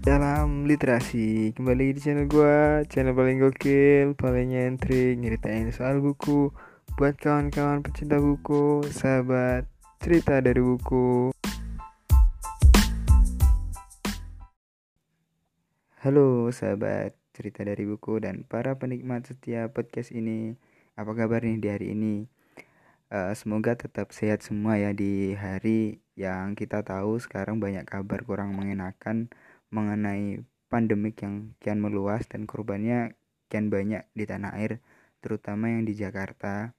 dalam literasi kembali di channel gua channel paling gokil paling nyentrik nyeritain soal buku. Buat kawan-kawan pecinta buku sahabat cerita dari buku. Halo sahabat cerita dari buku dan para penikmat setiap podcast ini. Apa kabar nih di hari ini? Uh, semoga tetap sehat semua ya di hari yang kita tahu sekarang banyak kabar kurang mengenakan mengenai pandemik yang kian meluas dan korbannya kian banyak di tanah air, terutama yang di Jakarta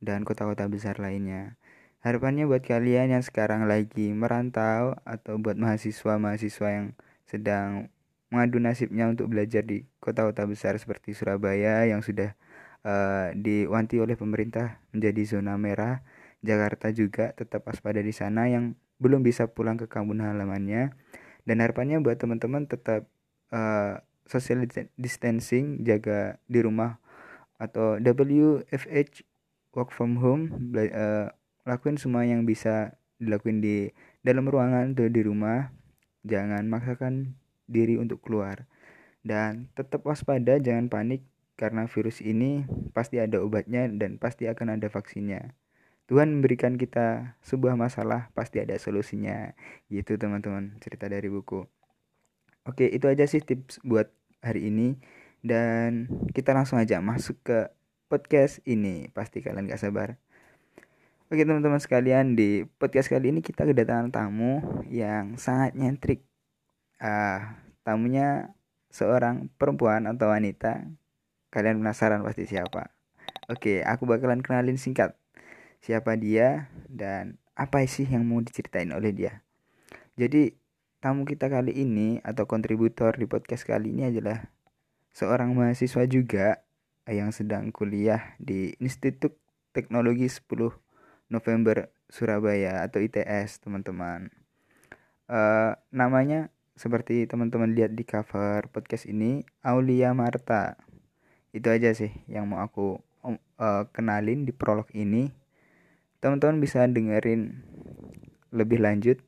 dan kota-kota besar lainnya. Harapannya buat kalian yang sekarang lagi merantau atau buat mahasiswa-mahasiswa yang sedang mengadu nasibnya untuk belajar di kota-kota besar seperti Surabaya yang sudah uh, diwanti oleh pemerintah menjadi zona merah. Jakarta juga tetap waspada di sana yang belum bisa pulang ke kampung halamannya dan harapannya buat teman-teman tetap uh, social distancing jaga di rumah atau WFH work from home uh, lakuin semua yang bisa dilakuin di dalam ruangan atau di rumah. Jangan maksakan diri untuk keluar. Dan tetap waspada jangan panik karena virus ini pasti ada obatnya dan pasti akan ada vaksinnya Tuhan memberikan kita sebuah masalah pasti ada solusinya. Gitu teman-teman cerita dari buku. Oke itu aja sih tips buat hari ini. Dan kita langsung aja masuk ke podcast ini. Pasti kalian gak sabar. Oke teman-teman sekalian di podcast kali ini kita kedatangan tamu yang sangat nyentrik. Uh, tamunya seorang perempuan atau wanita. Kalian penasaran pasti siapa. Oke aku bakalan kenalin singkat siapa dia dan apa sih yang mau diceritain oleh dia. Jadi tamu kita kali ini atau kontributor di podcast kali ini adalah seorang mahasiswa juga yang sedang kuliah di Institut Teknologi 10 November Surabaya atau ITS teman-teman. Uh, namanya seperti teman-teman lihat di cover podcast ini Aulia Marta. Itu aja sih yang mau aku uh, kenalin di prolog ini teman-teman bisa dengerin lebih lanjut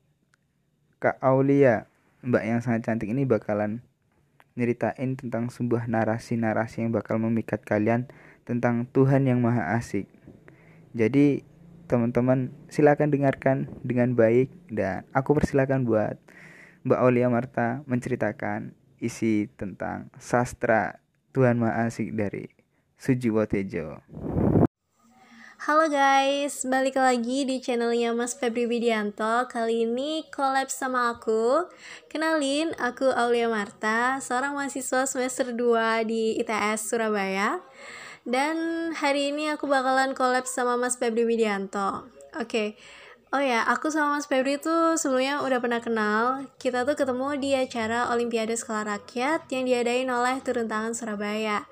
Kak Aulia Mbak yang sangat cantik ini bakalan nyeritain tentang sebuah narasi-narasi yang bakal memikat kalian tentang Tuhan yang Maha Asik. Jadi teman-teman silakan dengarkan dengan baik dan aku persilakan buat Mbak Aulia Marta menceritakan isi tentang sastra Tuhan Maha Asik dari Sujiwo Tejo. Halo guys, balik lagi di channelnya Mas Febri Widianto. Kali ini collab sama aku. Kenalin, aku Aulia Marta Seorang mahasiswa semester 2 di ITS Surabaya. Dan hari ini aku bakalan collab sama Mas Febri Widianto. Oke, okay. Oh ya, aku sama Mas Febri tuh sebelumnya udah pernah kenal. Kita tuh ketemu di acara Olimpiade Sekolah Rakyat yang diadain oleh Turun Tangan Surabaya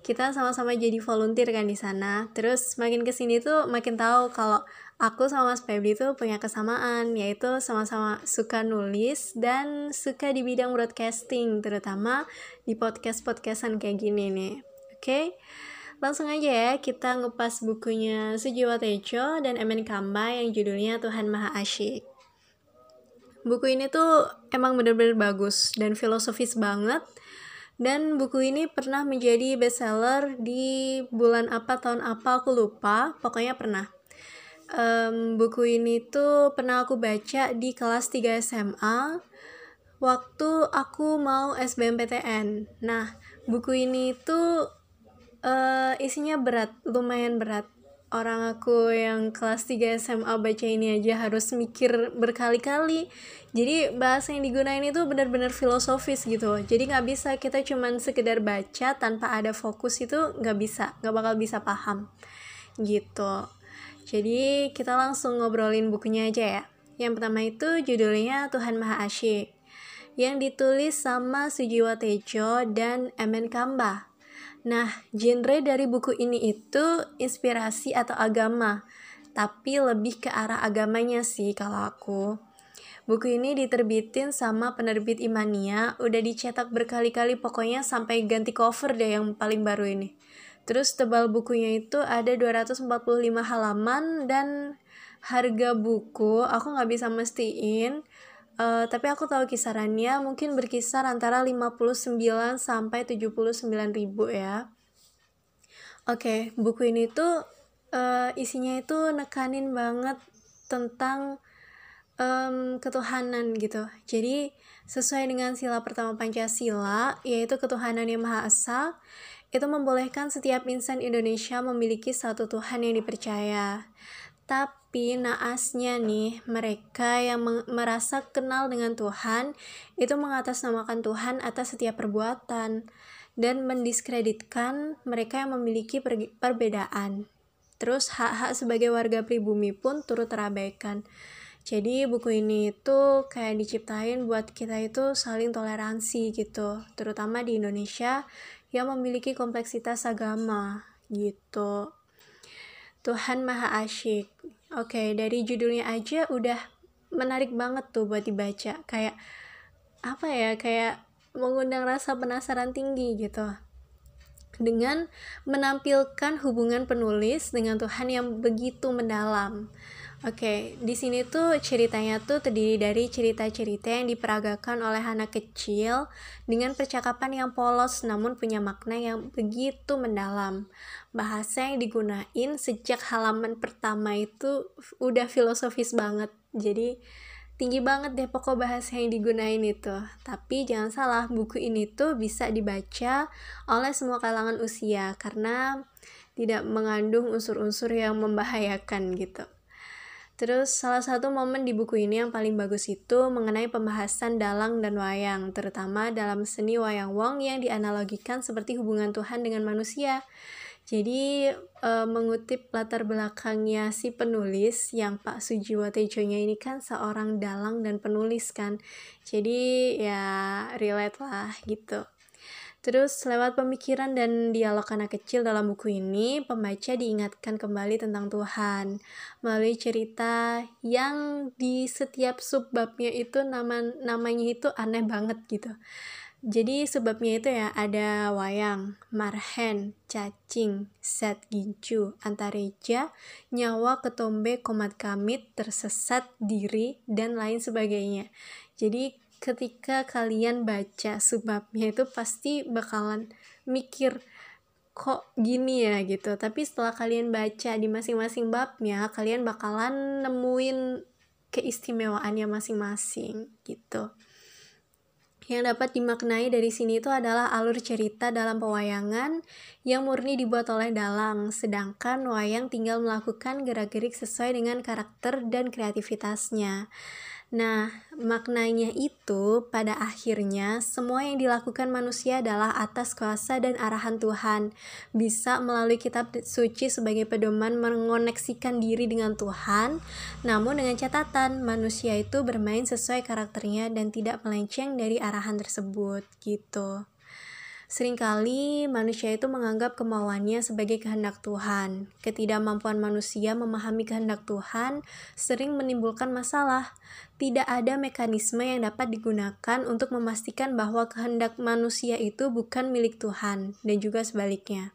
kita sama-sama jadi volunteer kan di sana terus makin ke sini tuh makin tahu kalau aku sama Mas Febri tuh punya kesamaan yaitu sama-sama suka nulis dan suka di bidang broadcasting terutama di podcast-podcastan kayak gini nih oke okay? Langsung aja ya, kita ngepas bukunya Sujiwa Tejo dan Emen Kamba yang judulnya Tuhan Maha Asyik. Buku ini tuh emang bener-bener bagus dan filosofis banget dan buku ini pernah menjadi bestseller di bulan apa tahun apa aku lupa, pokoknya pernah. Um, buku ini tuh pernah aku baca di kelas 3 SMA waktu aku mau SBMPTN. Nah, buku ini tuh uh, isinya berat, lumayan berat orang aku yang kelas 3 SMA baca ini aja harus mikir berkali-kali. Jadi bahasa yang digunain itu benar-benar filosofis gitu. Jadi nggak bisa kita cuman sekedar baca tanpa ada fokus itu nggak bisa nggak bakal bisa paham. Gitu. Jadi kita langsung ngobrolin bukunya aja ya. Yang pertama itu judulnya Tuhan Maha Asyik yang ditulis sama Sujiwa Tejo dan Emen Kamba Nah, genre dari buku ini itu inspirasi atau agama, tapi lebih ke arah agamanya sih kalau aku. Buku ini diterbitin sama penerbit Imania, udah dicetak berkali-kali pokoknya sampai ganti cover deh yang paling baru ini. Terus tebal bukunya itu ada 245 halaman dan harga buku aku nggak bisa mestiin Uh, tapi aku tahu kisarannya mungkin berkisar antara 59 sampai 79 ribu ya. Oke, okay, buku ini tuh uh, isinya itu nekanin banget tentang um, ketuhanan gitu. Jadi sesuai dengan sila pertama Pancasila, yaitu ketuhanan yang Maha Esa, itu membolehkan setiap insan Indonesia memiliki satu Tuhan yang dipercaya. Tapi naasnya nih, mereka yang merasa kenal dengan Tuhan itu mengatasnamakan Tuhan atas setiap perbuatan dan mendiskreditkan mereka yang memiliki perbedaan. Terus hak-hak sebagai warga pribumi pun turut terabaikan. Jadi buku ini itu kayak diciptain buat kita itu saling toleransi gitu, terutama di Indonesia yang memiliki kompleksitas agama gitu. Tuhan Maha Asyik. Oke, dari judulnya aja udah menarik banget tuh buat dibaca. Kayak apa ya? Kayak mengundang rasa penasaran tinggi gitu. Dengan menampilkan hubungan penulis dengan Tuhan yang begitu mendalam. Oke, di sini tuh ceritanya tuh terdiri dari cerita-cerita yang diperagakan oleh anak kecil dengan percakapan yang polos namun punya makna yang begitu mendalam. Bahasa yang digunain sejak halaman pertama itu udah filosofis banget. Jadi tinggi banget deh pokok bahasa yang digunain itu. Tapi jangan salah, buku ini tuh bisa dibaca oleh semua kalangan usia karena tidak mengandung unsur-unsur yang membahayakan gitu. Terus salah satu momen di buku ini yang paling bagus itu mengenai pembahasan dalang dan wayang, terutama dalam seni wayang wong yang dianalogikan seperti hubungan Tuhan dengan manusia. Jadi e, mengutip latar belakangnya si penulis yang Pak Sujiwo Tejonya ini kan seorang dalang dan penulis kan. Jadi ya relate lah gitu. Terus lewat pemikiran dan dialog anak kecil dalam buku ini, pembaca diingatkan kembali tentang Tuhan melalui cerita yang di setiap subbabnya itu nama namanya itu aneh banget gitu. Jadi sebabnya itu ya ada wayang, marhen, cacing, set gincu, antareja, nyawa ketombe, komat kamit, tersesat, diri, dan lain sebagainya. Jadi ketika kalian baca sebabnya itu pasti bakalan mikir kok gini ya? gitu. Tapi setelah kalian baca di masing-masing babnya kalian bakalan nemuin keistimewaannya masing-masing gitu. Yang dapat dimaknai dari sini itu adalah alur cerita dalam pewayangan yang murni dibuat oleh dalang, sedangkan wayang tinggal melakukan gerak-gerik sesuai dengan karakter dan kreativitasnya. Nah, maknanya itu pada akhirnya semua yang dilakukan manusia adalah atas kuasa dan arahan Tuhan. Bisa melalui kitab suci sebagai pedoman mengoneksikan diri dengan Tuhan, namun dengan catatan manusia itu bermain sesuai karakternya dan tidak melenceng dari arahan tersebut gitu. Seringkali manusia itu menganggap kemauannya sebagai kehendak Tuhan. Ketidakmampuan manusia memahami kehendak Tuhan sering menimbulkan masalah. Tidak ada mekanisme yang dapat digunakan untuk memastikan bahwa kehendak manusia itu bukan milik Tuhan, dan juga sebaliknya.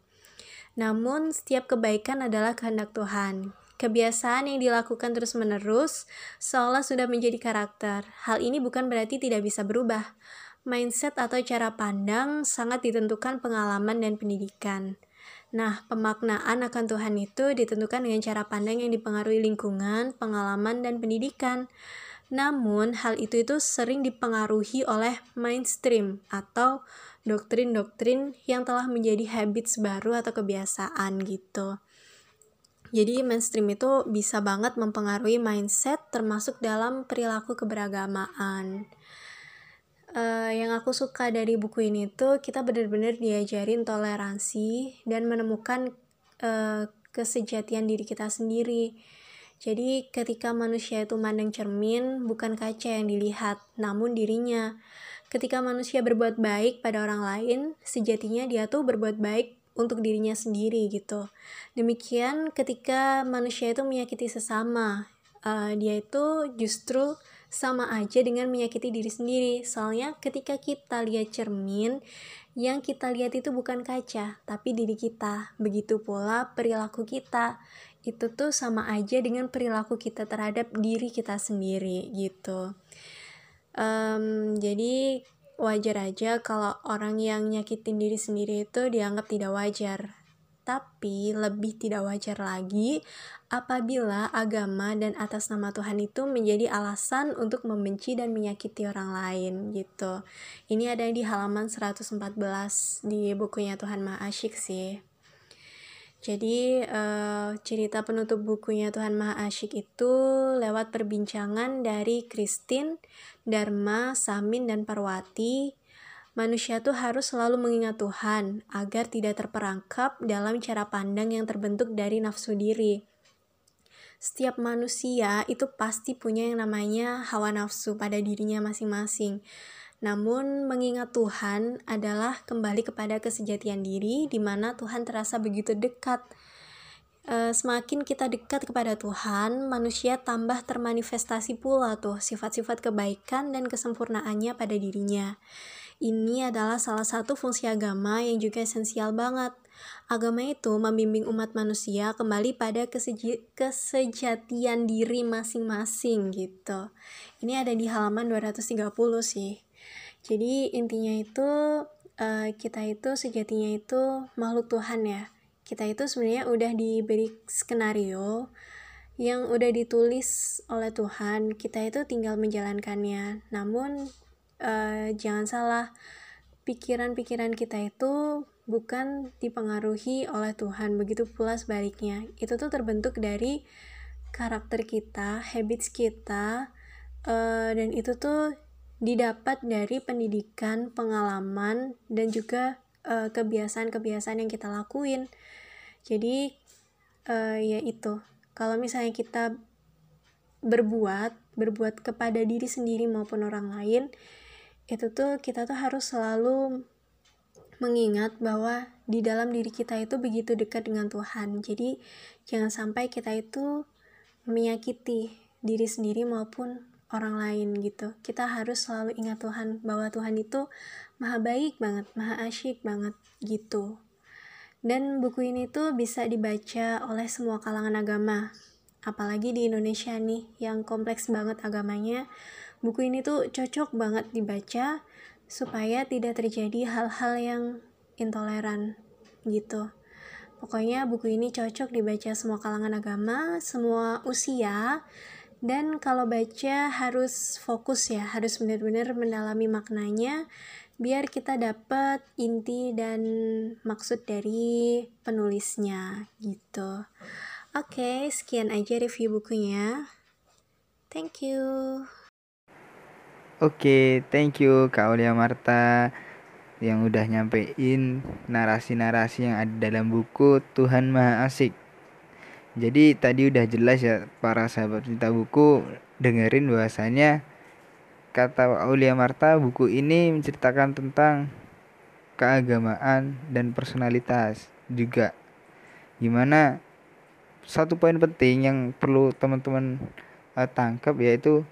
Namun, setiap kebaikan adalah kehendak Tuhan. Kebiasaan yang dilakukan terus-menerus seolah sudah menjadi karakter. Hal ini bukan berarti tidak bisa berubah mindset atau cara pandang sangat ditentukan pengalaman dan pendidikan. Nah, pemaknaan akan Tuhan itu ditentukan dengan cara pandang yang dipengaruhi lingkungan, pengalaman, dan pendidikan. Namun, hal itu itu sering dipengaruhi oleh mainstream atau doktrin-doktrin yang telah menjadi habits baru atau kebiasaan gitu. Jadi mainstream itu bisa banget mempengaruhi mindset termasuk dalam perilaku keberagamaan uh, yang aku suka dari buku ini tuh kita benar-benar diajarin toleransi dan menemukan uh, kesejatian diri kita sendiri. Jadi ketika manusia itu mandang cermin, bukan kaca yang dilihat, namun dirinya. Ketika manusia berbuat baik pada orang lain, sejatinya dia tuh berbuat baik untuk dirinya sendiri gitu. Demikian ketika manusia itu menyakiti sesama, uh, dia itu justru sama aja dengan menyakiti diri sendiri. Soalnya ketika kita lihat cermin, yang kita lihat itu bukan kaca, tapi diri kita. Begitu pula perilaku kita. Itu tuh sama aja dengan perilaku kita terhadap diri kita sendiri gitu. um, jadi wajar aja kalau orang yang nyakitin diri sendiri itu dianggap tidak wajar tapi lebih tidak wajar lagi apabila agama dan atas nama Tuhan itu menjadi alasan untuk membenci dan menyakiti orang lain gitu. Ini ada di halaman 114 di bukunya Tuhan Maha Asyik sih. Jadi uh, cerita penutup bukunya Tuhan Maha Asyik itu lewat perbincangan dari Christine, Dharma, Samin, dan Parwati Manusia tuh harus selalu mengingat Tuhan agar tidak terperangkap dalam cara pandang yang terbentuk dari nafsu diri. Setiap manusia itu pasti punya yang namanya hawa nafsu pada dirinya masing-masing. Namun, mengingat Tuhan adalah kembali kepada kesejatian diri, di mana Tuhan terasa begitu dekat. E, semakin kita dekat kepada Tuhan, manusia tambah termanifestasi pula tuh sifat-sifat kebaikan dan kesempurnaannya pada dirinya. Ini adalah salah satu fungsi agama yang juga esensial banget. Agama itu membimbing umat manusia kembali pada kesejatian diri masing-masing gitu. Ini ada di halaman 230 sih. Jadi intinya itu uh, kita itu sejatinya itu makhluk Tuhan ya. Kita itu sebenarnya udah diberi skenario yang udah ditulis oleh Tuhan, kita itu tinggal menjalankannya. Namun uh, jangan salah pikiran-pikiran kita itu bukan dipengaruhi oleh Tuhan. Begitu pula sebaliknya itu tuh terbentuk dari karakter kita habits kita uh, dan itu tuh didapat dari pendidikan pengalaman dan juga uh, kebiasaan-kebiasaan yang kita lakuin. Jadi uh, ya itu. Kalau misalnya kita berbuat berbuat kepada diri sendiri maupun orang lain itu tuh kita tuh harus selalu mengingat bahwa di dalam diri kita itu begitu dekat dengan Tuhan. Jadi jangan sampai kita itu menyakiti diri sendiri maupun orang lain gitu. Kita harus selalu ingat Tuhan bahwa Tuhan itu maha baik banget, maha asyik banget gitu. Dan buku ini tuh bisa dibaca oleh semua kalangan agama. Apalagi di Indonesia nih yang kompleks banget agamanya Buku ini tuh cocok banget dibaca supaya tidak terjadi hal-hal yang intoleran gitu. Pokoknya buku ini cocok dibaca semua kalangan agama, semua usia, dan kalau baca harus fokus ya, harus benar-benar mendalami maknanya biar kita dapat inti dan maksud dari penulisnya gitu. Oke, sekian aja review bukunya. Thank you. Oke, thank you Kak Aulia Marta yang udah nyampein narasi-narasi yang ada dalam buku Tuhan Maha Asik. Jadi tadi udah jelas ya para sahabat cerita buku dengerin bahwasanya kata Aulia Marta buku ini menceritakan tentang keagamaan dan personalitas juga. Gimana satu poin penting yang perlu teman-teman uh, tangkap yaitu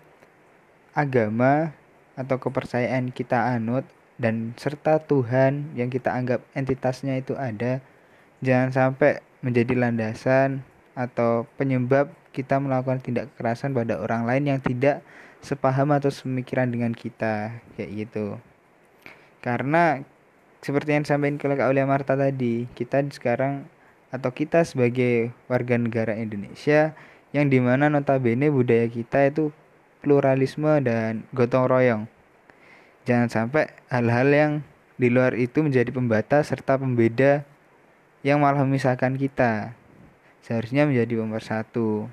agama atau kepercayaan kita anut dan serta Tuhan yang kita anggap entitasnya itu ada jangan sampai menjadi landasan atau penyebab kita melakukan tindak kekerasan pada orang lain yang tidak sepaham atau semikiran dengan kita kayak gitu. Karena seperti yang disampaikan oleh Kak Aulia Marta tadi kita sekarang atau kita sebagai warga negara Indonesia yang di mana notabene budaya kita itu pluralisme dan gotong royong. Jangan sampai hal-hal yang di luar itu menjadi pembatas serta pembeda yang malah memisahkan kita. Seharusnya menjadi pemersatu.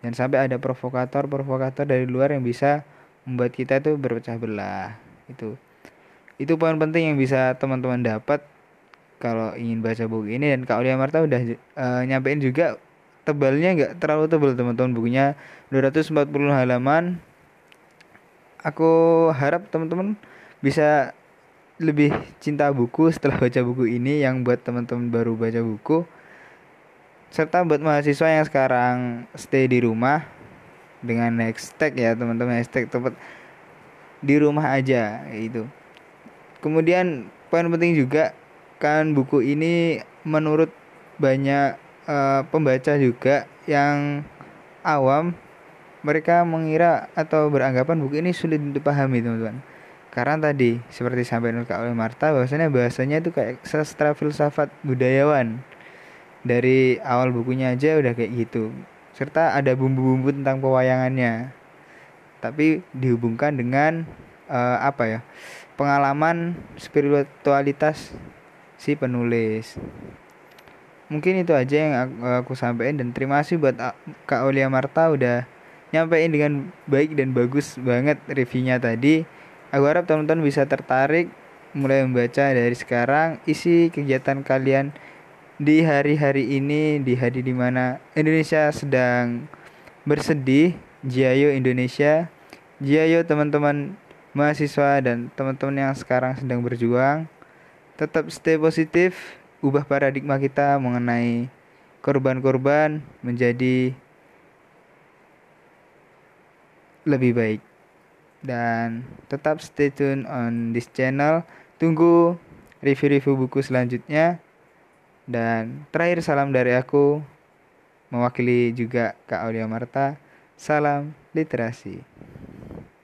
Dan sampai ada provokator-provokator dari luar yang bisa membuat kita itu berpecah belah. Itu itu poin penting yang bisa teman-teman dapat kalau ingin baca buku ini dan Kak Aulia Marta udah uh, nyampein juga tebalnya nggak terlalu tebal teman-teman. Bukunya 240 halaman. Aku harap teman-teman bisa lebih cinta buku setelah baca buku ini yang buat teman-teman baru baca buku serta buat mahasiswa yang sekarang stay di rumah dengan hashtag ya teman-teman. Hashtag tempat di rumah aja itu kemudian poin penting juga kan buku ini menurut banyak uh, pembaca juga yang awam mereka mengira atau beranggapan buku ini sulit untuk pahami teman-teman. Karena tadi seperti sampai Kak oleh Marta bahwasanya bahasanya itu kayak sastra filsafat budayawan. Dari awal bukunya aja udah kayak gitu. Serta ada bumbu-bumbu tentang pewayangannya. Tapi dihubungkan dengan uh, apa ya pengalaman spiritualitas si penulis mungkin itu aja yang aku, aku sampaikan dan terima kasih buat Kak Olia Marta udah nyampein dengan baik dan bagus banget reviewnya tadi. Aku harap teman-teman bisa tertarik mulai membaca dari sekarang isi kegiatan kalian di hari-hari ini di hari di mana Indonesia sedang bersedih Jiayo Indonesia. Jiayo teman-teman mahasiswa dan teman-teman yang sekarang sedang berjuang tetap stay positif ubah paradigma kita mengenai korban-korban menjadi lebih baik. Dan tetap stay tune on this channel. Tunggu review-review buku selanjutnya. Dan terakhir salam dari aku mewakili juga Kak Aulia Marta. Salam literasi